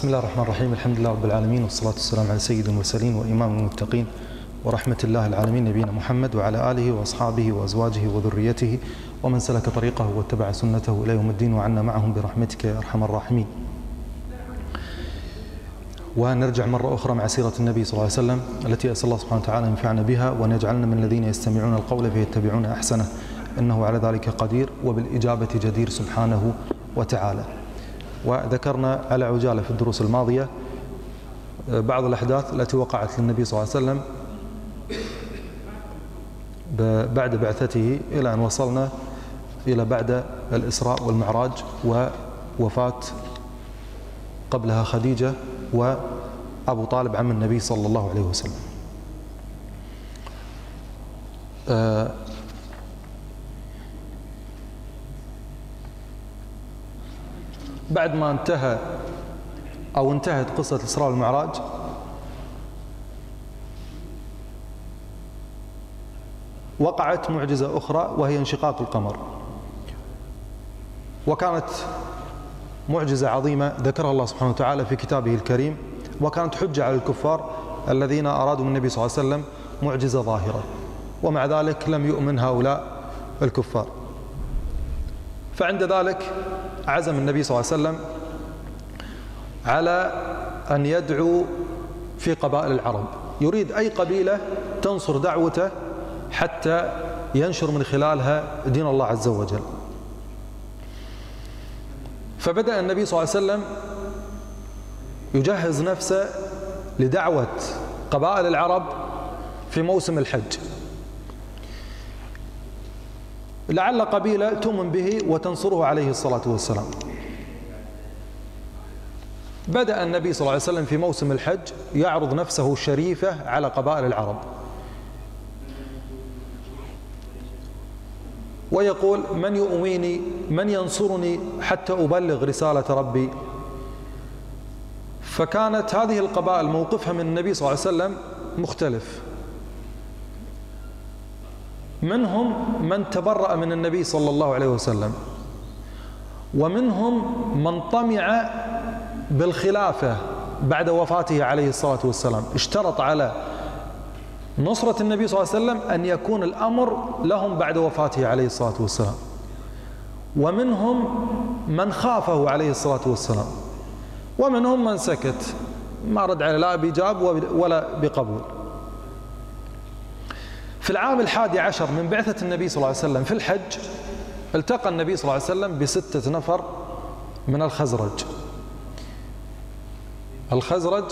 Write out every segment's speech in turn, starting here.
بسم الله الرحمن الرحيم. الحمد لله رب العالمين والصلاة والسلام على سيد المرسلين وإمام المتقين ورحمة الله العالمين نبينا محمد وعلى آله وأصحابه وأزواجه وذريته ومن سلك طريقه واتبع سنته إلى يوم الدين وعنا معهم برحمتك يا أرحم الراحمين. ونرجع مرة أخرى مع سيرة النبي صلى الله عليه وسلم التي أسأل الله سبحانه وتعالى أن ينفعنا بها وأن يجعلنا من الذين يستمعون القول فيتبعون أحسنه إنه على ذلك قدير وبالإجابة جدير سبحانه وتعالى. وذكرنا على عجالة في الدروس الماضية بعض الأحداث التي وقعت للنبي صلى الله عليه وسلم بعد بعثته إلى أن وصلنا إلى بعد الإسراء والمعراج ووفاة قبلها خديجة وأبو طالب عم النبي صلى الله عليه وسلم. بعد ما انتهى أو انتهت قصة الإسراء والمعراج وقعت معجزة أخرى وهي انشقاق القمر. وكانت معجزة عظيمة ذكرها الله سبحانه وتعالى في كتابه الكريم وكانت حجة على الكفار الذين أرادوا من النبي صلى الله عليه وسلم معجزة ظاهرة ومع ذلك لم يؤمن هؤلاء الكفار. فعند ذلك عزم النبي صلى الله عليه وسلم على أن يدعو في قبائل العرب. يريد أي قبيلة تنصر دعوته حتى ينشر من خلالها دين الله عز وجل. فبدأ النبي صلى الله عليه وسلم يجهز نفسه لدعوة قبائل العرب في موسم الحج. لعل قبيلة تؤمن به وتنصره عليه الصلاة والسلام. بدأ النبي صلى الله عليه وسلم في موسم الحج يعرض نفسه الشريفة على قبائل العرب. ويقول من يؤويني من ينصرني حتى أبلغ رسالة ربي. فكانت هذه القبائل موقفها من النبي صلى الله عليه وسلم مختلف. منهم من تبرأ من النبي صلى الله عليه وسلم ومنهم من طمع بالخلافة بعد وفاته عليه الصلاة والسلام. اشترط على نصرة النبي صلى الله عليه وسلم أن يكون الأمر لهم بعد وفاته عليه الصلاة والسلام. ومنهم من خافه عليه الصلاة والسلام. ومنهم من سكت ما رد عليه لا بإجاب ولا بقبول. في العام الحادي عشر من بعثة النبي صلى الله عليه وسلم في الحج التقى النبي صلى الله عليه وسلم بستة نفر من الخزرج. الخزرج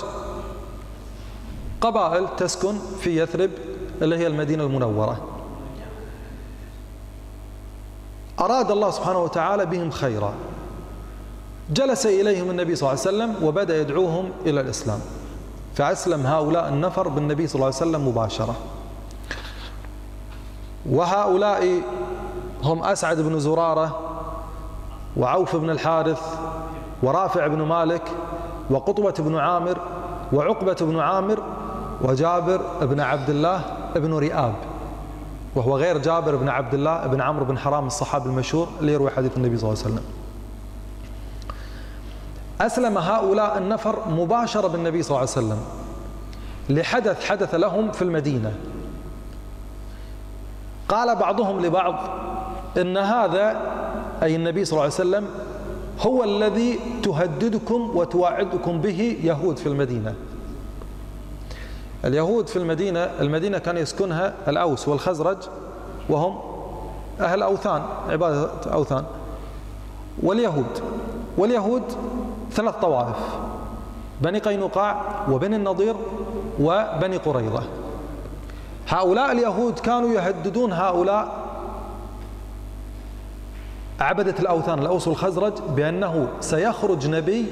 قبائل تسكن في يثرب اللي هي المدينة المنورة. أراد الله سبحانه وتعالى بهم خيرا. جلس إليهم النبي صلى الله عليه وسلم وبدأ يدعوهم إلى الإسلام. فأسلم هؤلاء النفر بالنبي صلى الله عليه وسلم مباشرة. وهؤلاء هم أسعد بن زرارة وعوف بن الحارث ورافع بن مالك وقطبة بن عامر وعقبة بن عامر وجابر بن عبد الله بن رئاب وهو غير جابر بن عبد الله بن عمرو بن حرام الصحابي المشهور اللي يروي حديث النبي صلى الله عليه وسلم. أسلم هؤلاء النفر مباشرة بالنبي صلى الله عليه وسلم لحدث حدث لهم في المدينة. قال بعضهم لبعض إن هذا أي النبي صلى الله عليه وسلم هو الذي تهددكم وتواعدكم به يهود في المدينة. اليهود في المدينة المدينة كان يسكنها الأوس والخزرج وهم أهل أوثان عبادة أوثان. واليهود واليهود ثلاث طوائف بني قينقاع وبني النضير وبني قريظة. هؤلاء اليهود كانوا يهددون هؤلاء عبدة الأوثان الأوس والخزرج بأنه سيخرج نبي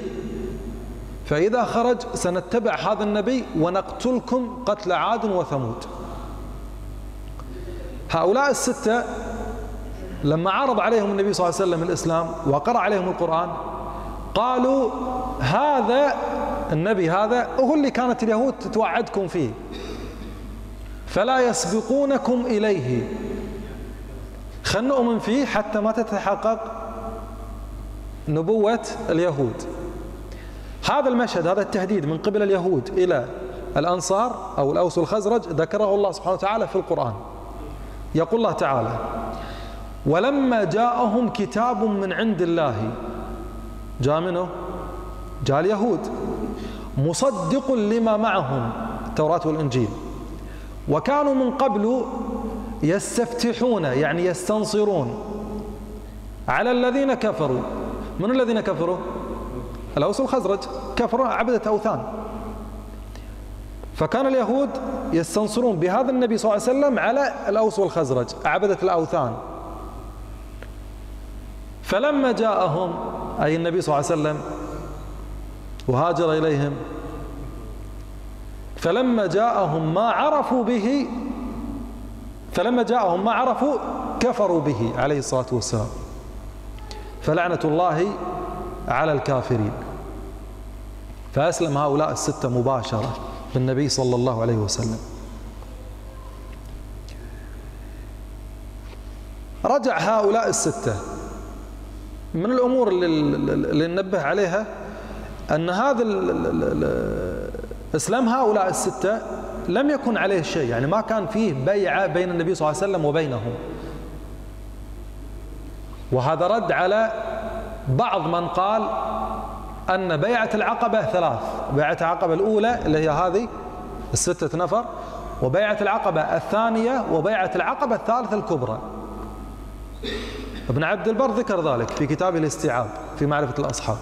فإذا خرج سنتبع هذا النبي ونقتلكم قتل عاد وثمود. هؤلاء الستة لما عرض عليهم النبي صلى الله عليه وسلم الإسلام وقرأ عليهم القرآن قالوا هذا النبي هذا هو اللي كانت اليهود تتوعدكم فيه. فلا يسبقونكم إليه. خلنا نؤمن فيه حتى ما تتحقق نبوة اليهود. هذا المشهد هذا التهديد من قبل اليهود إلى الأنصار أو الأوس والخزرج ذكره الله سبحانه وتعالى في القرآن. يقول الله تعالى ولما جاءهم كتاب من عند الله جاء منه؟ جاء اليهود. مصدق لما معهم التوراة والإنجيل. وكانوا من قبل يستفتحون يعني يستنصرون على الذين كفروا. من الذين كفروا؟ الأوس والخزرج. كفروا عبدة أوثان. فكان اليهود يستنصرون بهذا النبي صلى الله عليه وسلم على الأوس والخزرج عبدة الأوثان. فلما جاءهم أي النبي صلى الله عليه وسلم وهاجر إليهم فلما جاءهم ما عرفوا به فلما جاءهم ما عرفوا كفروا به عليه الصلاة والسلام. فلعنة الله على الكافرين. فأسلم هؤلاء الستة مباشرة بالنبي صلى الله عليه وسلم. رجع هؤلاء الستة. من الأمور اللي ننبه عليها أن هذا إسلام هؤلاء الستة لم يكن عليه شيء يعني ما كان فيه بيعة بين النبي صلى الله عليه وسلم وبينهم. وهذا رد على بعض من قال أن بيعة العقبة ثلاث بيعة العقبة الأولى اللي هي هذه الستة نفر وبيعة العقبة الثانية وبيعة العقبة الثالثة الكبرى. ابن عبد البر ذكر ذلك في كتابه الاستيعاب في معرفة الأصحاب.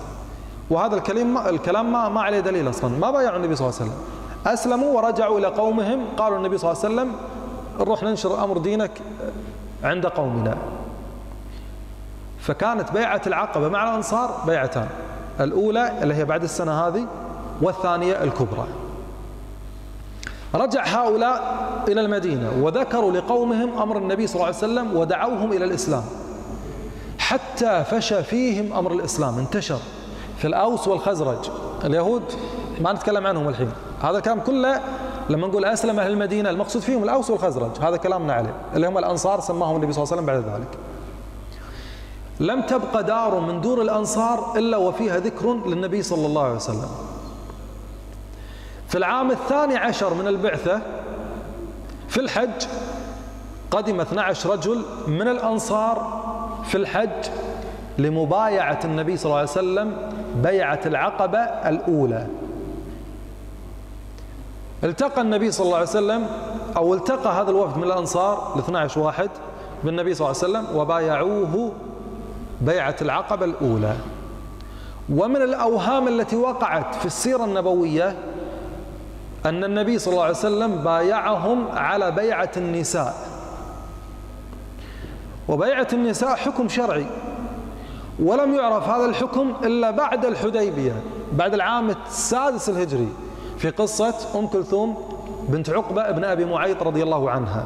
وهذا الكلام الكلام ما ما عليه دليل أصلا. ما بايعوا النبي صلى الله عليه وسلم. أسلموا ورجعوا إلى قومهم. قالوا النبي صلى الله عليه وسلم نروح ننشر أمر دينك عند قومنا. فكانت بيعة العقبة مع الأنصار بيعتان. الأولى اللي هي بعد السنة هذه والثانية الكبرى. رجع هؤلاء إلى المدينة وذكروا لقومهم أمر النبي صلى الله عليه وسلم ودعوهم إلى الإسلام. حتى فشى فيهم أمر الإسلام انتشر. في الأوس والخزرج. اليهود ما نتكلم عنهم الحين. هذا الكلام كله لما نقول أسلم أهل المدينة المقصود فيهم الأوس والخزرج. هذا كلامنا عليه. اللي هم الأنصار سماهم النبي صلى الله عليه وسلم بعد ذلك. لم تبقى دار من دور الأنصار إلا وفيها ذكر للنبي صلى الله عليه وسلم. في العام الثاني عشر من البعثة في الحج قدم 12 رجل من الأنصار في الحج لمبايعة النبي صلى الله عليه وسلم بيعة العقبة الأولى. التقى النبي صلى الله عليه وسلم أو التقى هذا الوفد من الأنصار ال 12 واحد بالنبي صلى الله عليه وسلم وبايعوه بيعة العقبة الأولى. ومن الأوهام التي وقعت في السيرة النبوية أن النبي صلى الله عليه وسلم بايعهم على بيعة النساء. وبيعة النساء حكم شرعي. ولم يعرف هذا الحكم إلا بعد الحديبية بعد العام السادس الهجري في قصة أم كلثوم بنت عقبة ابن أبي معيط رضي الله عنها.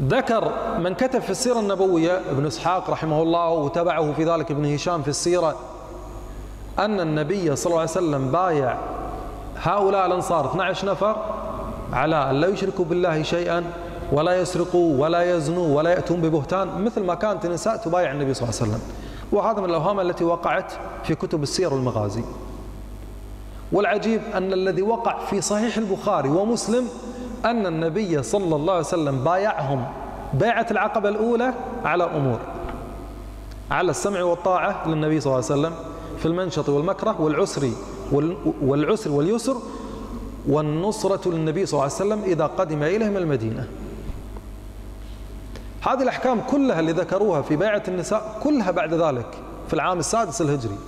ذكر من كتب في السيرة النبوية ابن إسحاق رحمه الله وتبعه في ذلك ابن هشام في السيرة أن النبي صلى الله عليه وسلم بايع هؤلاء الأنصار 12 نفر على أن لا يشركوا بالله شيئا ولا يسرقوا ولا يزنوا ولا يأتون ببهتان مثل ما كانت النساء تبايع النبي صلى الله عليه وسلم. وهذا من الأوهام التي وقعت في كتب السير والمغازي والعجيب أن الذي وقع في صحيح البخاري ومسلم أن النبي صلى الله عليه وسلم بايعهم بيعة العقبة الأولى على أمور. على السمع والطاعة للنبي صلى الله عليه وسلم في المنشط والمكره والعسر والعسر واليسر والنصرة للنبي صلى الله عليه وسلم إذا قدم إليهم المدينة. هذه الأحكام كلها اللي ذكروها في بيعة النساء كلها بعد ذلك في العام السادس الهجري.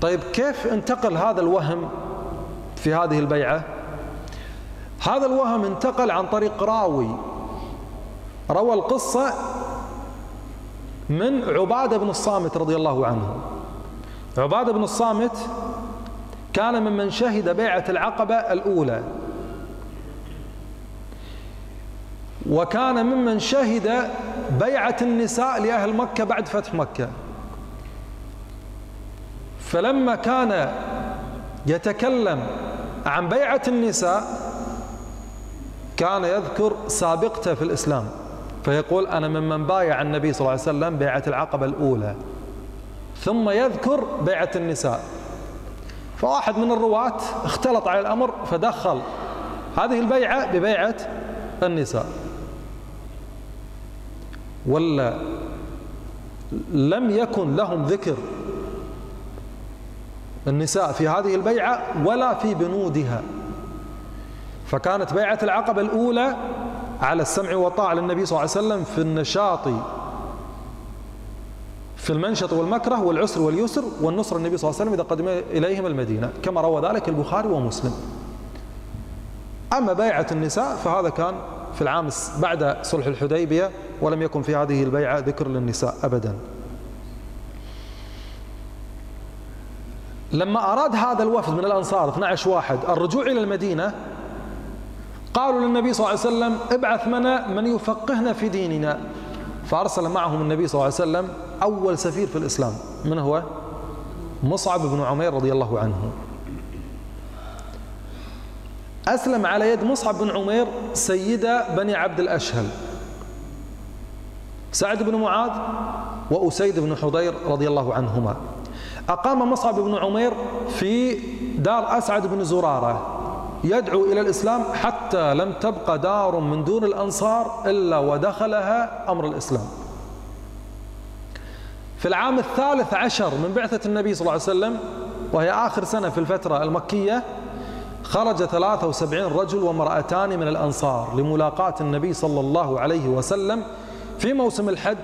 طيب كيف انتقل هذا الوهم في هذه البيعة؟ هذا الوهم انتقل عن طريق راوي روى القصة من عبادة بن الصامت رضي الله عنه. عبادة بن الصامت كان ممن شهد بيعة العقبة الأولى. وكان ممن شهد بيعة النساء لأهل مكة بعد فتح مكة. فلما كان يتكلم عن بيعة النساء كان يذكر سابقته في الإسلام. فيقول أنا ممن بايع النبي صلى الله عليه وسلم بيعة العقبة الأولى. ثم يذكر بيعة النساء. فواحد من الرواة اختلط على الأمر فدخل هذه البيعة ببيعة النساء. ولا لم يكن لهم ذكر النساء في هذه البيعة ولا في بنودها. فكانت بيعة العقبة الأولى على السمع والطاعة للنبي صلى الله عليه وسلم في النشاط في المنشط والمكره والعسر واليسر والنصر النبي صلى الله عليه وسلم إذا قدم إليهم المدينة. كما روى ذلك البخاري ومسلم. أما بيعة النساء فهذا كان في العام بعد صلح الحديبية ولم يكن في هذه البيعة ذكر للنساء أبدا. لما أراد هذا الوفد من الأنصار 12 واحد الرجوع إلى المدينة قالوا للنبي صلى الله عليه وسلم ابعث منا من يفقهنا في ديننا. فأرسل معهم النبي صلى الله عليه وسلم أول سفير في الإسلام. من هو؟ مصعب بن عمير رضي الله عنه. أسلم على يد مصعب بن عمير سيدة بني عبد الأشهل. سعد بن معاذ وأسيد بن حضير رضي الله عنهما. أقام مصعب بن عمير في دار أسعد بن زرارة يدعو إلى الإسلام حتى لم تبقى دار من دون الأنصار إلا ودخلها أمر الإسلام. في العام الثالث عشر من بعثة النبي صلى الله عليه وسلم وهي آخر سنة في الفترة المكية خرج 73 رجل وامرأتان من الأنصار لملاقاة النبي صلى الله عليه وسلم في موسم الحج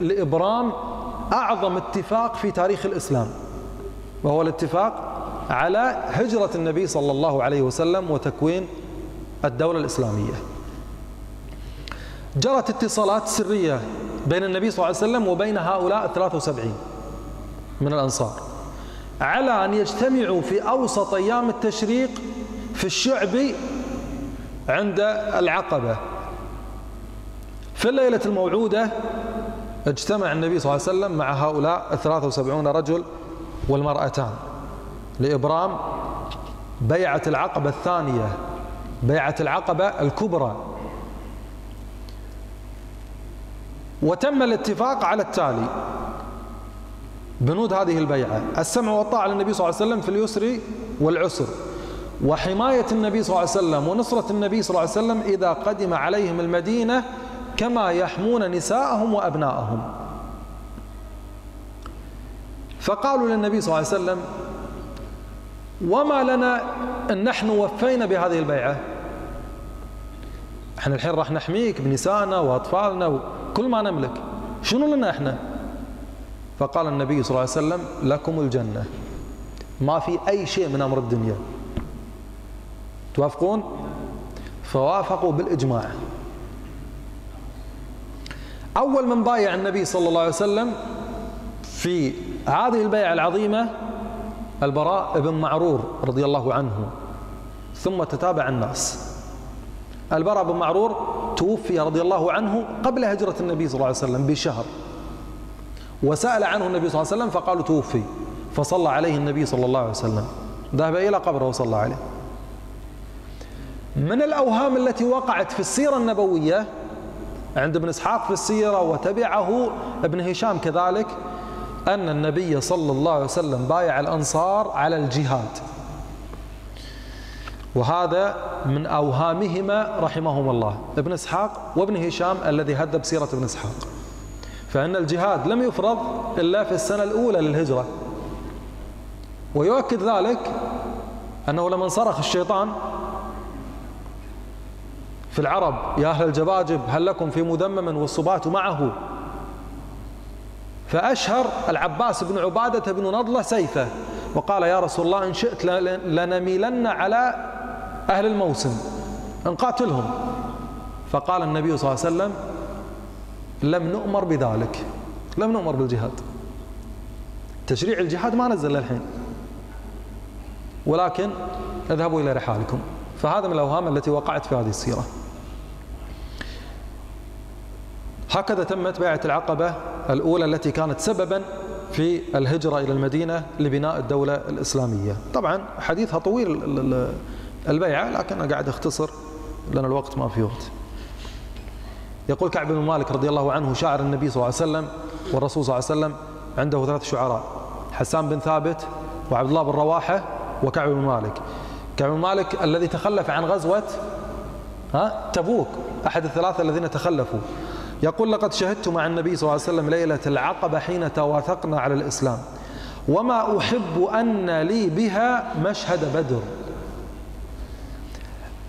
لإبرام أعظم اتفاق في تاريخ الإسلام. وهو الاتفاق على هجرة النبي صلى الله عليه وسلم وتكوين الدولة الإسلامية. جرت اتصالات سرية بين النبي صلى الله عليه وسلم وبين هؤلاء 73 من الأنصار على أن يجتمعوا في أوسط أيام التشريق في الشعب عند العقبة. في الليلة الموعودة اجتمع النبي صلى الله عليه وسلم مع هؤلاء الثلاثة وسبعون رجل والمرأتان لإبرام بيعة العقبة الثانية بيعة العقبة الكبرى. وتم الاتفاق على التالي بنود هذه البيعة السمع والطاعة للنبي صلى الله عليه وسلم في اليسر والعسر. وحماية النبي صلى الله عليه وسلم ونصرة النبي صلى الله عليه وسلم إذا قدم عليهم المدينة كما يحمون نساءهم وأبناءهم. فقالوا للنبي صلى الله عليه وسلم وما لنا أن نحن وفينا بهذه البيعة؟ إحنا الحين راح نحميك بنسائنا وأطفالنا وكل ما نملك. شنو لنا إحنا؟ فقال النبي صلى الله عليه وسلم لكم الجنة. ما في أي شيء من أمر الدنيا. توافقون؟ فوافقوا بالإجماع. أول من بايع النبي صلى الله عليه وسلم في هذه البيعة العظيمة البراء بن معرور رضي الله عنه ثم تتابع الناس. البراء بن معرور توفي رضي الله عنه قبل هجرة النبي صلى الله عليه وسلم بشهر. وسأل عنه النبي صلى الله عليه وسلم فقالوا توفي. فصلى عليه النبي صلى الله عليه وسلم. ذهب إلى قبره وصلى عليه. من الأوهام التي وقعت في السيرة النبوية عند ابن إسحاق في السيرة وتبعه ابن هشام كذلك أن النبي صلى الله عليه وسلم بايع الأنصار على الجهاد. وهذا من أوهامهما رحمهم الله ابن إسحاق وابن هشام الذي هدب سيرة ابن إسحاق. فإن الجهاد لم يفرض إلا في السنة الأولى للهجرة. ويؤكد ذلك أنه لما صرخ الشيطان في العرب يا أهل الجباجب هل لكم في مدمم والصبات معه؟ فأشهر العباس بن عبادة بن نضلة سيفه وقال يا رسول الله إن شئت لنميلن على أهل الموسم نقاتلهم فقال النبي صلى الله عليه وسلم لم نؤمر بذلك لم نؤمر بالجهاد. تشريع الجهاد ما نزل للحين ولكن اذهبوا إلى رحالكم. فهذا من الأوهام التي وقعت في هذه السيرة. هكذا تمت بيعة العقبة الأولى التي كانت سببا في الهجرة إلى المدينة لبناء الدولة الإسلامية. طبعا حديثها طويل البيعة لكن أنا قاعد أختصر لأن الوقت ما في وقت. يقول كعب بن مالك رضي الله عنه شاعر النبي صلى الله عليه وسلم والرسول صلى الله عليه وسلم عنده ثلاث شعراء حسان بن ثابت وعبد الله بن رواحة وكعب بن مالك. كعب بن مالك الذي تخلف عن غزوة ها تبوك أحد الثلاثة الذين تخلفوا. يقول لقد شهدت مع النبي صلى الله عليه وسلم ليلة العقبة حين تواثقنا على الإسلام. وما أحب أن لي بها مشهد بدر.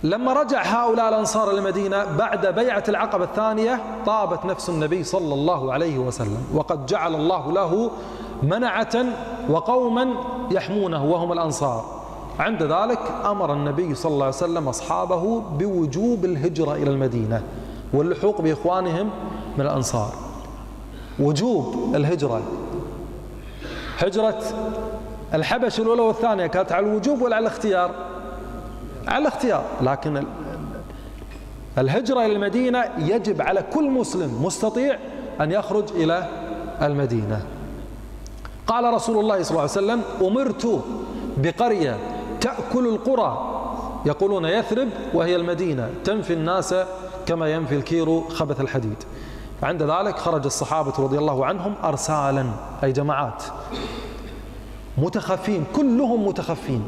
لما رجع هؤلاء الأنصار المدينة بعد بيعة العقبة الثانية طابت نفس النبي صلى الله عليه وسلم وقد جعل الله له منعة وقوما يحمونه وهم الأنصار. عند ذلك أمر النبي صلى الله عليه وسلم أصحابه بوجوب الهجرة إلى المدينة. واللحوق بإخوانهم من الأنصار. وجوب الهجرة. هجرة الحبش الأولى والثانية كانت على الوجوب ولا على الاختيار؟ على الاختيار. لكن الهجرة إلى المدينة يجب على كل مسلم مستطيع أن يخرج إلى المدينة. قال رسول الله صلى الله عليه وسلم أمرت بقرية تأكل القرى. يقولون يثرب وهي المدينة. تنفي الناس كما ينفي الكير خبث الحديد. فعند ذلك خرج الصحابة رضي الله عنهم أرسالا أي جماعات. متخفين كلهم متخفين.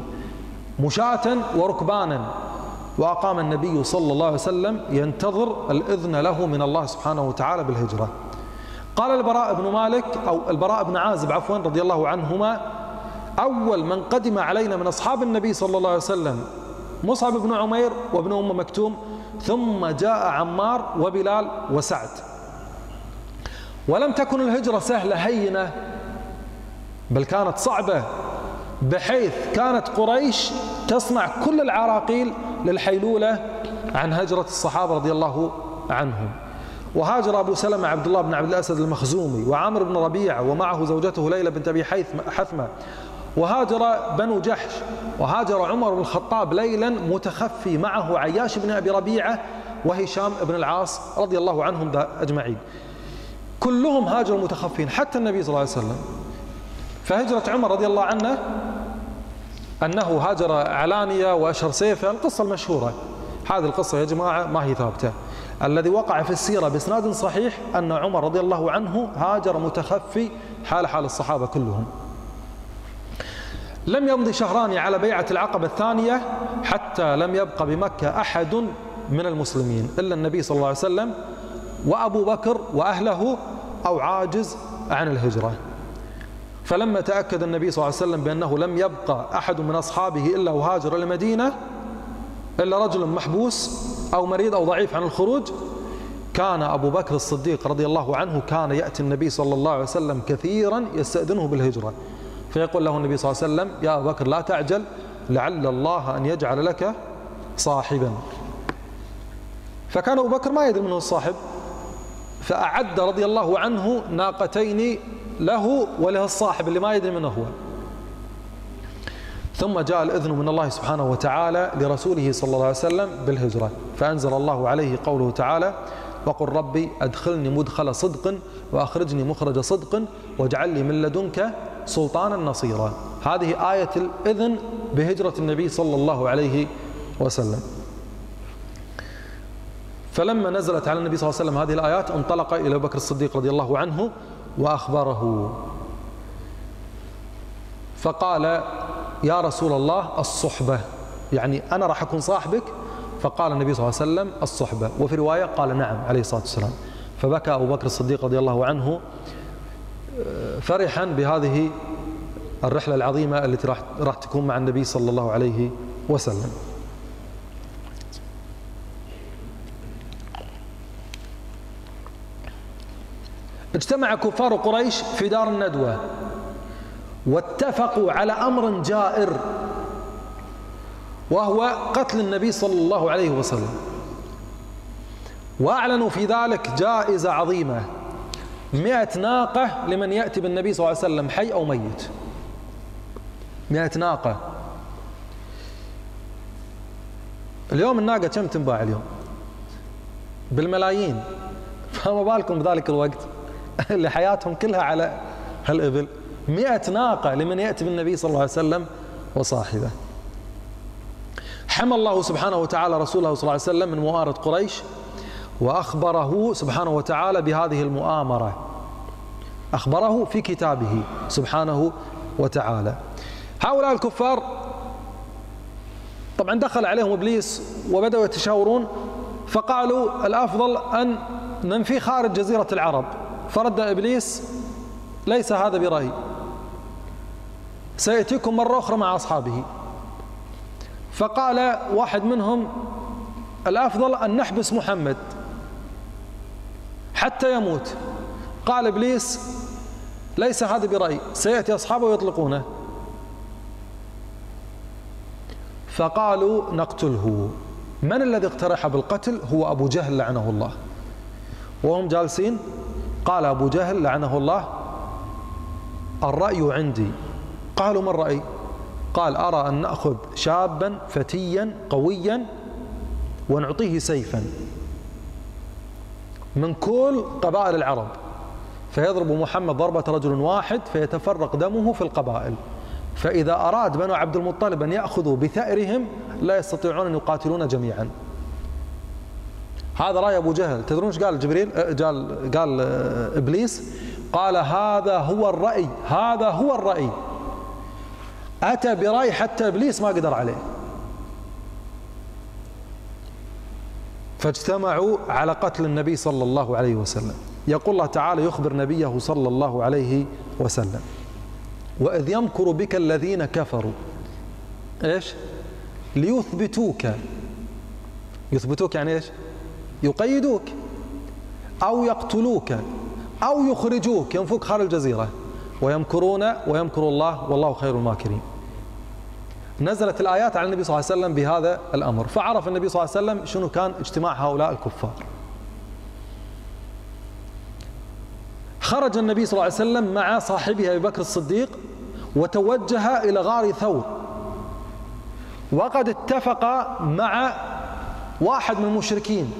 مشاة وركبانا. وأقام النبي صلى الله عليه وسلم ينتظر الإذن له من الله سبحانه وتعالى بالهجرة. قال البراء بن مالك أو البراء بن عازب عفوا رضي الله عنهما أول من قدم علينا من أصحاب النبي صلى الله عليه وسلم مصعب بن عمير وابن أم مكتوم ثم جاء عمار وبلال وسعد. ولم تكن الهجرة سهلة هينة بل كانت صعبة بحيث كانت قريش تصنع كل العراقيل للحيلولة عن هجرة الصحابة رضي الله عنهم. وهاجر أبو سلمة عبد الله بن عبد الأسد المخزومي وعامر بن ربيعة ومعه زوجته ليلى بنت أبي حثمة وهاجر بنو جحش وهاجر عمر بن الخطاب ليلا متخفي معه عياش بن أبي ربيعة وهشام بن العاص رضي الله عنهم أجمعين. كلهم هاجروا متخفين حتى النبي صلى الله عليه وسلم. فهجرة عمر رضي الله عنه أنه هاجر علانية وأشهر سيفه القصة المشهورة. هذه القصة يا جماعة ما هي ثابتة. الذي وقع في السيرة بإسناد صحيح أن عمر رضي الله عنه هاجر متخفي حال حال الصحابة كلهم. لم يمضي شهران على بيعة العقبة الثانية حتى لم يبقى بمكة أحد من المسلمين إلا النبي صلى الله عليه وسلم وأبو بكر وأهله أو عاجز عن الهجرة. فلما تأكد النبي صلى الله عليه وسلم بأنه لم يبقى أحد من أصحابه إلا وهاجر إلى المدينة إلا رجل محبوس أو مريض أو ضعيف عن الخروج كان أبو بكر الصديق رضي الله عنه كان يأتي النبي صلى الله عليه وسلم كثيرا يستأذنه بالهجرة. فيقول له النبي صلى الله عليه وسلم يا أبو بكر لا تعجل لعل الله أن يجعل لك صاحبا. فكان أبو بكر ما يدري منه الصاحب فأعد رضي الله عنه ناقتين له وله الصاحب اللي ما يدري منه هو. ثم جاء الإذن من الله سبحانه وتعالى لرسوله صلى الله عليه وسلم بالهجرة فأنزل الله عليه قوله تعالى وقل ربي أدخلني مدخل صدق وأخرجني مخرج صدق واجعل لي من لدنك سلطانا نصيرا. هذه آية الإذن بهجرة النبي صلى الله عليه وسلم. فلما نزلت على النبي صلى الله عليه وسلم هذه الآيات انطلق إلى بكر الصديق رضي الله عنه وأخبره. فقال يا رسول الله الصحبة. يعني أنا راح أكون صاحبك فقال النبي صلى الله عليه وسلم الصحبة. وفي رواية قال نعم عليه الصلاة والسلام. فبكى أبو بكر الصديق رضي الله عنه فرحا بهذه الرحلة العظيمة التي راح راح تكون مع النبي صلى الله عليه وسلم. اجتمع كفار قريش في دار الندوة واتفقوا على أمر جائر. وهو قتل النبي صلى الله عليه وسلم. وأعلنوا في ذلك جائزة عظيمة. مئة ناقة لمن يأتي بالنبي صلى الله عليه وسلم حي أو ميت. مئة ناقة. اليوم الناقة كم تنباع اليوم؟ بالملايين. فما بالكم بذلك الوقت؟ اللي حياتهم كلها على هالإبل. مئة ناقة لمن يأتي بالنبي صلى الله عليه وسلم وصاحبه. حمى الله سبحانه وتعالى رسوله صلى الله عليه وسلم من مؤامرة قريش وأخبره سبحانه وتعالى بهذه المؤامرة. أخبره في كتابه سبحانه وتعالى. هؤلاء الكفار طبعا دخل عليهم إبليس وبدأوا يتشاورون فقالوا الأفضل أن ننفي خارج جزيرة العرب. فرد إبليس ليس هذا برأي سيأتيكم مرة أخرى مع أصحابه. فقال واحد منهم الأفضل أن نحبس محمد حتى يموت. قال إبليس ليس هذا برأي سيأتي أصحابه ويطلقونه فقالوا نقتله. من الذي اقترح بالقتل؟ هو أبو جهل لعنه الله. وهم جالسين؟ قال أبو جهل لعنه الله الرأي عندي. قالوا ما الرأي؟ قال أرى أن نأخذ شابا فتيا قويا ونعطيه سيفا. من كل قبائل العرب. فيضرب محمد ضربة رجل واحد فيتفرق دمه في القبائل. فإذا أراد بنو عبد المطلب أن يأخذوا بثأرهم لا يستطيعون أن يقاتلون جميعا. هذا رأي أبو جهل. تدرون إيش قال جبريل؟ قال قال إبليس؟ قال هذا هو الرأي هذا هو الرأي. أتى برأي حتى إبليس ما قدر عليه. فاجتمعوا على قتل النبي صلى الله عليه وسلم. يقول الله تعالى يخبر نبيه صلى الله عليه وسلم. وإذ يمكر بك الذين كفروا. إيش؟ ليثبتوك. يثبتوك يعني إيش؟ يقيدوك. أو يقتلوك. أو يخرجوك. ينفوك خارج الجزيرة. ويمكرون ويمكر الله والله خير الماكرين. نزلت الآيات على النبي صلى الله عليه وسلم بهذا الأمر. فعرف النبي صلى الله عليه وسلم شنو كان اجتماع هؤلاء الكفار. خرج النبي صلى الله عليه وسلم مع صاحبه أبي بكر الصديق وتوجه إلى غار ثور. وقد اتفق مع واحد من المشركين.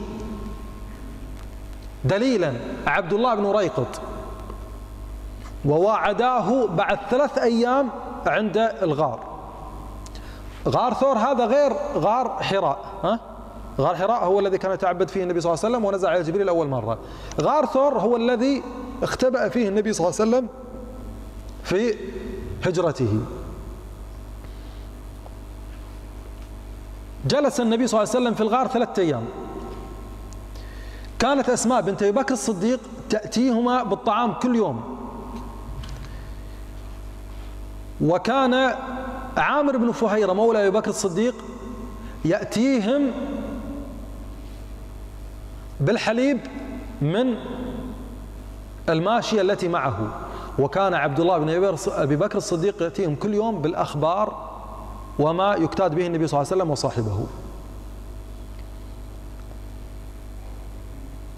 دليلا عبد الله بن ريقط. وواعداه بعد ثلاث أيام عند الغار. غار ثور هذا غير غار حراء ها؟ غار حراء هو الذي كان يتعبد فيه النبي صلى الله عليه وسلم ونزل على جبريل أول مرة. غار ثور هو الذي اختبأ فيه النبي صلى الله عليه وسلم في هجرته. جلس النبي صلى الله عليه وسلم في الغار ثلاثة أيام. كانت أسماء بنت أبي بكر الصديق تأتيهما بالطعام كل يوم. وكان عامر بن فهيرة مولى أبي بكر الصديق يأتيهم بالحليب من الماشية التي معه. وكان عبد الله بن أبي بكر الصديق يأتيهم كل يوم بالأخبار وما يكتاد به النبي صلى الله عليه وسلم وصاحبه.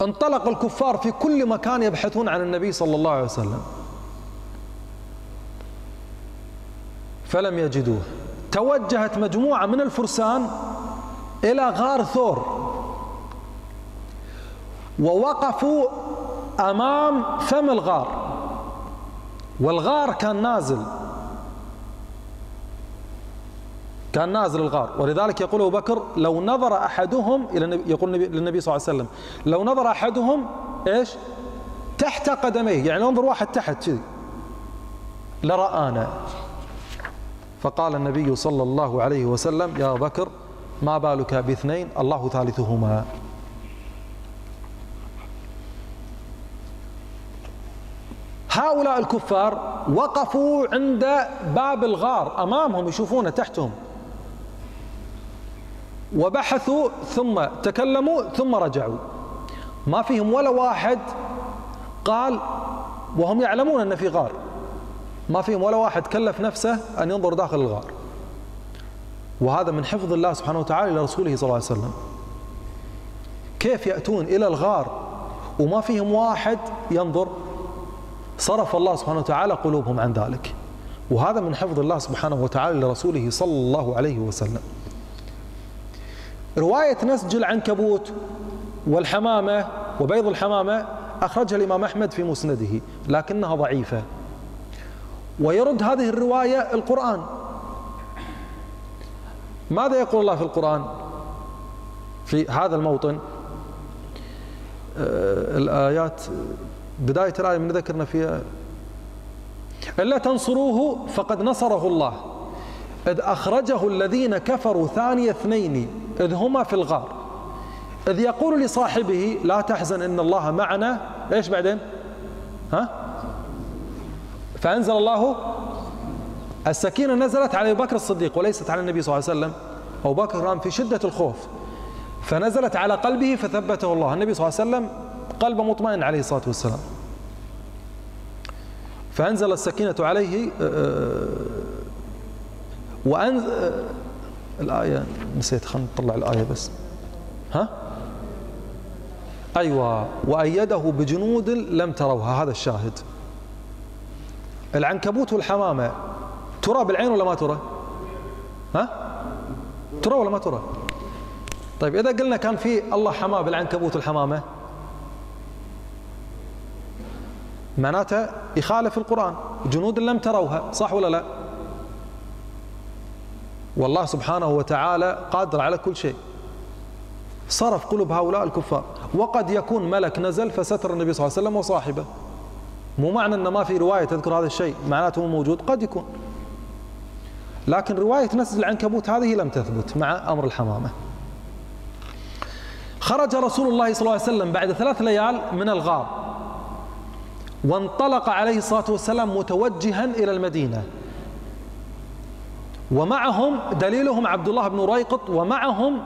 انطلق الكفار في كل مكان يبحثون عن النبي صلى الله عليه وسلم. فلم يجدوه. توجهت مجموعة من الفرسان إلى غار ثور. ووقفوا أمام فم الغار. والغار كان نازل. كان نازل الغار. ولذلك يقول أبو بكر لو نظر أحدهم إلى النبي يقول للنبي صلى الله عليه وسلم لو نظر أحدهم إيش؟ تحت قدميه. يعني انظر واحد تحت كذي لرآنا. فقال النبي صلى الله عليه وسلم يا بكر ما بالك باثنين؟ الله ثالثهما. هؤلاء الكفار وقفوا عند باب الغار أمامهم يشوفونه تحتهم. وبحثوا ثم تكلموا ثم رجعوا. ما فيهم ولا واحد قال وهم يعلمون أن في غار. ما فيهم ولا واحد كلف نفسه أن ينظر داخل الغار. وهذا من حفظ الله سبحانه وتعالى لرسوله صلى الله عليه وسلم. كيف يأتون إلى الغار وما فيهم واحد ينظر؟ صرف الله سبحانه وتعالى قلوبهم عن ذلك. وهذا من حفظ الله سبحانه وتعالى لرسوله صلى الله عليه وسلم. رواية نسج العنكبوت والحمامة وبيض الحمامة أخرجها الإمام أحمد في مسنده لكنها ضعيفة. ويرد هذه الرواية القرآن. ماذا يقول الله في القرآن؟ في هذا الموطن آه الآيات بداية الآية من ذكرنا فيها. إلا تنصروه فقد نصره الله. إذ أخرجه الذين كفروا ثاني اثنين إذ هما في الغار. إذ يقول لصاحبه لا تحزن إن الله معنا. إيش بعدين؟ ها؟ فأنزل الله السكينة نزلت على أبي بكر الصديق وليست على النبي صلى الله عليه وسلم. أبو بكر كان في شدة الخوف. فنزلت على قلبه فثبته الله. النبي صلى الله عليه وسلم قلبه مطمئن عليه الصلاة والسلام. فأنزل السكينة عليه آه، آه، وأنزل آه، الآية نسيت خلينا نطلع الآية بس. ها؟ أيوة. وأيده بجنود لم تروها. هذا الشاهد. العنكبوت والحمامة. ترى بالعين ولا ما ترى؟ ها؟ ترى ولا ما ترى؟ طيب إذا قلنا كان في الله حماه بالعنكبوت والحمامة معناته يخالف القرآن. جنود لم تروها صح ولا لا؟ والله سبحانه وتعالى قادر على كل شيء. صرف قلوب هؤلاء الكفار. وقد يكون ملك نزل فستر النبي صلى الله عليه وسلم وصاحبه. مو معنى أن ما في رواية تذكر هذا الشيء معناته مو موجود قد يكون. لكن رواية نسج العنكبوت هذه لم تثبت مع أمر الحمامة. خرج رسول الله صلى الله عليه وسلم بعد ثلاث ليال من الغار وانطلق عليه الصلاة والسلام متوجها إلى المدينة. ومعهم دليلهم عبد الله بن ريقط ومعهم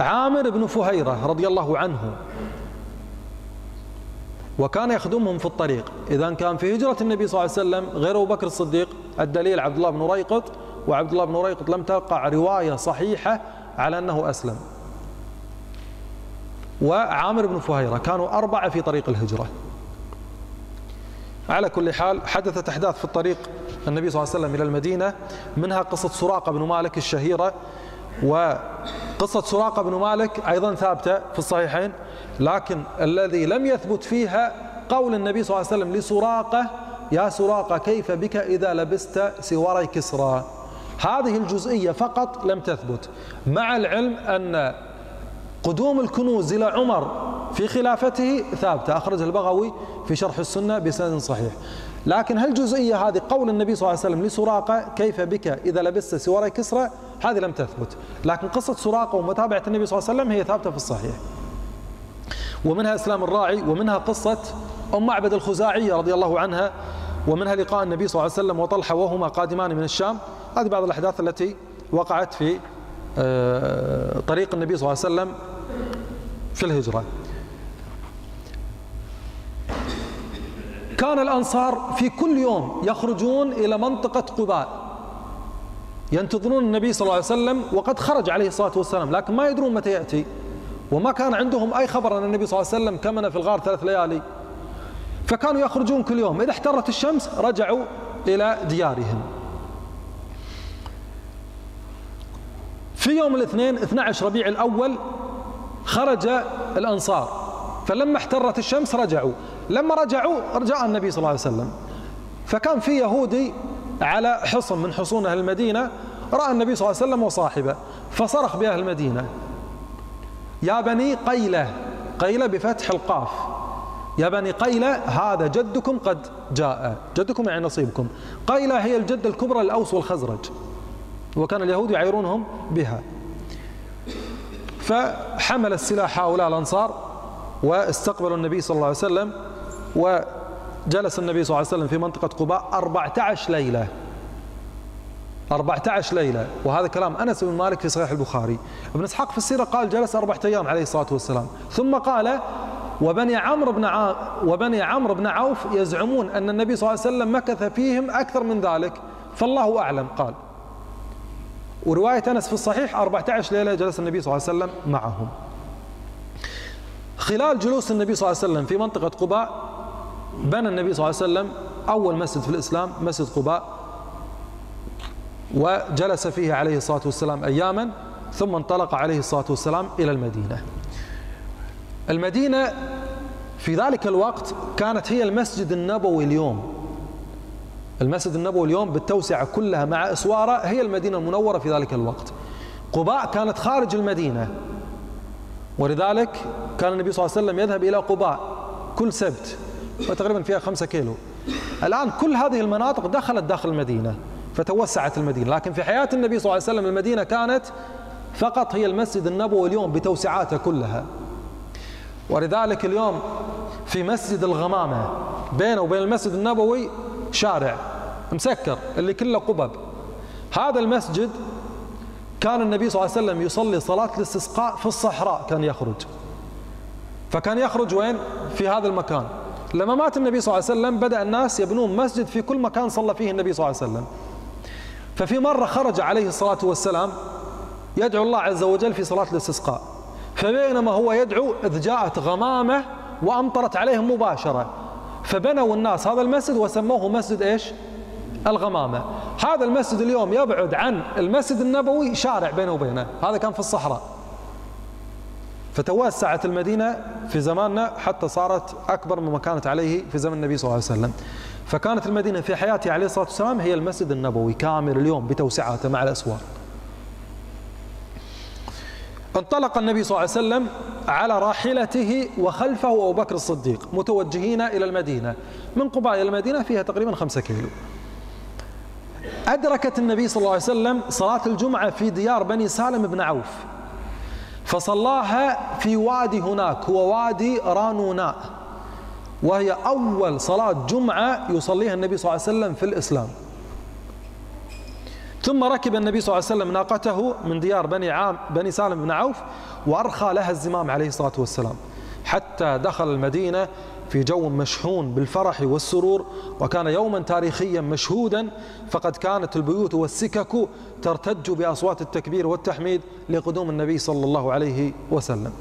عامر بن فهيرة رضي الله عنه. وكان يخدمهم في الطريق. إذا كان في هجرة النبي صلى الله عليه وسلم غير أبو بكر الصديق. الدليل عبد الله بن ريقط وعبد الله بن ريقط لم تقع رواية صحيحة على أنه أسلم. وعامر بن فهيرة كانوا أربعة في طريق الهجرة. على كل حال حدثت أحداث في الطريق النبي صلى الله عليه وسلم إلى المدينة منها قصة سراقة بن مالك الشهيرة وقصة سراقة بن مالك أيضا ثابتة في الصحيحين لكن الذي لم يثبت فيها قول النبي صلى الله عليه وسلم لسراقة يا سراقة كيف بك إذا لبست سواري كسرى؟ هذه الجزئية فقط لم تثبت مع العلم أن قدوم الكنوز إلى عمر في خلافته ثابتة أخرج البغوي في شرح السنة بسند صحيح. لكن هالجزئية هذه قول النبي صلى الله عليه وسلم لسراقة كيف بك إذا لبست سواري كسرى؟ هذه لم تثبت. لكن قصة سراقة ومتابعة النبي صلى الله عليه وسلم هي ثابتة في الصحيح. ومنها إسلام الراعي ومنها قصة أم معبد الخزاعية رضي الله عنها ومنها لقاء النبي صلى الله عليه وسلم وطلحة وهما قادمان من الشام. هذه بعض الأحداث التي وقعت في آه، طريق النبي صلى الله عليه وسلم في الهجرة. كان الأنصار في كل يوم يخرجون إلى منطقة قباء. ينتظرون النبي صلى الله عليه وسلم وقد خرج عليه الصلاة والسلام لكن ما يدرون متى يأتي. وما كان عندهم أي خبر أن النبي صلى الله عليه وسلم كمن في الغار ثلاث ليالي. فكانوا يخرجون كل يوم. إذا احترت الشمس رجعوا إلى ديارهم. في يوم الاثنين 12 ربيع الأول خرج الأنصار. فلما احترت الشمس رجعوا. لما رجعوا رجع النبي صلى الله عليه وسلم. فكان في يهودي على حصن من حصون أهل المدينة رأى النبي صلى الله عليه وسلم وصاحبه فصرخ بأهل المدينة. يا بني قيلة قيلة بفتح القاف. يا بني قيلة هذا جدكم قد جاء. جدكم يعني نصيبكم. قيلة هي الجدة الكبرى الأوس والخزرج. وكان اليهود يعيرونهم بها. فحمل السلاح هؤلاء الأنصار واستقبلوا النبي صلى الله عليه وسلم. وجلس النبي صلى الله عليه وسلم في منطقة قباء 14 ليلة. 14 ليلة. وهذا كلام أنس بن مالك في صحيح البخاري. ابن إسحاق في السيرة قال جلس أربعة أيام عليه الصلاة والسلام. ثم قال وبني عمرو بن ع... وبني عمرو بن عوف يزعمون أن النبي صلى الله عليه وسلم مكث فيهم أكثر من ذلك. فالله أعلم. قال. ورواية أنس في الصحيح 14 ليلة جلس النبي صلى الله عليه وسلم معهم. خلال جلوس النبي صلى الله عليه وسلم في منطقة قباء بنى النبي صلى الله عليه وسلم أول مسجد في الإسلام مسجد قباء وجلس فيه عليه الصلاة والسلام أياما ثم انطلق عليه الصلاة والسلام إلى المدينة. المدينة في ذلك الوقت كانت هي المسجد النبوي اليوم. المسجد النبوي اليوم بالتوسعة كلها مع إسوارة هي المدينة المنورة في ذلك الوقت. قباء كانت خارج المدينة. ولذلك كان النبي صلى الله عليه وسلم يذهب إلى قباء كل سبت. وتقريبا فيها خمسة كيلو. الآن كل هذه المناطق دخلت داخل المدينة فتوسعت المدينة. لكن في حياة النبي صلى الله عليه وسلم المدينة كانت فقط هي المسجد النبوي اليوم بتوسعاته كلها. ولذلك اليوم في مسجد الغمامة بينه وبين المسجد النبوي شارع مسكر اللي كله قبب. هذا المسجد كان النبي صلى الله عليه وسلم يصلي صلاة الاستسقاء في الصحراء كان يخرج. فكان يخرج وين؟ في هذا المكان. لما مات النبي صلى الله عليه وسلم بدأ الناس يبنون مسجد في كل مكان صلى فيه النبي صلى الله عليه وسلم. ففي مرة خرج عليه الصلاة والسلام يدعو الله عز وجل في صلاة الاستسقاء. فبينما هو يدعو إذ جاءت غمامة وأمطرت عليهم مباشرة. فبنوا الناس هذا المسجد وسموه مسجد إيش؟ الغمامة. هذا المسجد اليوم يبعد عن المسجد النبوي شارع بينه وبينه. هذا كان في الصحراء. فتوسعت المدينة في زماننا حتى صارت أكبر مما كانت عليه في زمن النبي صلى الله عليه وسلم. فكانت المدينة في حياته عليه الصلاة والسلام هي المسجد النبوي كامل اليوم بتوسعاته مع الأسوار انطلق النبي صلى الله عليه وسلم على راحلته وخلفه أبو بكر الصديق متوجهين إلى المدينة. من قباء إلى المدينة فيها تقريبا خمسة كيلو. أدركت النبي صلى الله عليه وسلم صلاة الجمعة في ديار بني سالم بن عوف. فصلاها في وادي هناك هو وادي رانوناء وهي أول صلاة جمعة يصليها النبي صلى الله عليه وسلم في الإسلام. ثم ركب النبي صلى الله عليه وسلم ناقته من ديار بني عام بني سالم بن عوف وأرخى لها الزمام عليه الصلاة والسلام. حتى دخل المدينة في جو مشحون بالفرح والسرور وكان يوما تاريخيا مشهودا فقد كانت البيوت والسكك ترتج بأصوات التكبير والتحميد لقدوم النبي صلى الله عليه وسلم.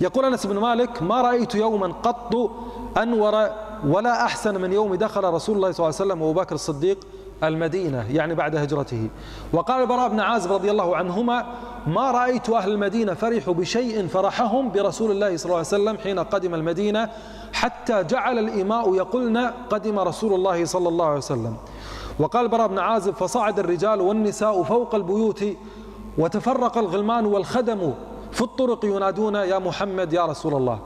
يقول أنس بن مالك ما رأيت يوما قط أنور ولا أحسن من يوم دخل رسول الله صلى الله عليه وسلم وأبو بكر الصديق المدينة يعني بعد هجرته. وقال البراء بن عازب رضي الله عنهما ما رأيت أهل المدينة فرحوا بشيء فرحهم برسول الله صلى الله عليه وسلم حين قدم المدينة حتى جعل الإماء يقولن قدم رسول الله صلى الله عليه وسلم. وقال البراء بن عازب فصعد الرجال والنساء فوق البيوت وتفرق الغلمان والخدم في الطرق ينادون يا محمد يا رسول الله.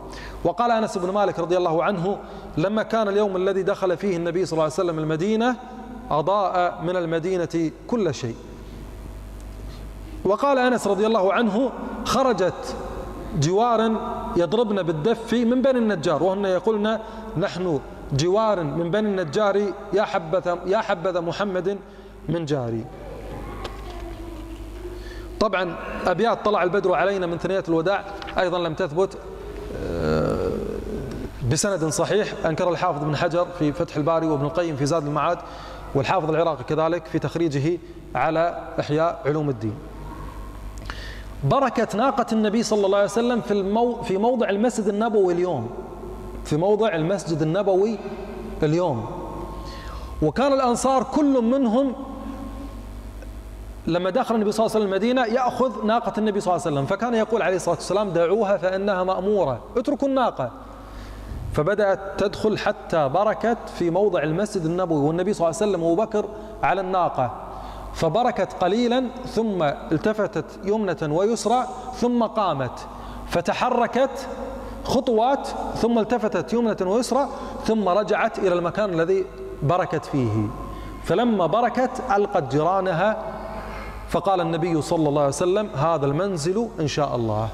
وقال أنس بن مالك رضي الله عنه لما كان اليوم الذي دخل فيه النبي صلى الله عليه وسلم المدينة أضاء من المدينة كل شيء. وقال أنس رضي الله عنه خرجت جوارا يضربن بالدف من بني النجار وهن يقولن نحن جوار من بني النجار يا حبذا يا حبذا محمد من جاري. طبعا أبيات طلع البدر علينا من ثنيات الوداع أيضا لم تثبت آه، بسند صحيح أنكر الحافظ بن حجر في فتح الباري وابن القيم في زاد المعاد والحافظ العراقي كذلك في تخريجه على إحياء علوم الدين. بركة ناقة النبي صلى الله عليه وسلم في, المو في موضع المسجد النبوي اليوم. في موضع المسجد النبوي اليوم. وكان الأنصار كل منهم لما دخل النبي صلى الله عليه وسلم المدينة يأخذ ناقة النبي صلى الله عليه وسلم. فكان يقول عليه الصلاة والسلام دعوها فإنها مأمورة. اتركوا الناقة. فبدأت تدخل حتى بركت في موضع المسجد النبوي. والنبي صلى الله عليه وسلم وابو بكر على الناقة. فبركت قليلا ثم التفتت يمنة ويسرى ثم قامت. فتحركت خطوات ثم التفتت يمنة ويسرى ثم رجعت إلى المكان الذي بركت فيه. فلما بركت ألقت جيرانها فقال النبي صلى الله عليه وسلم هذا المنزل إن شاء الله.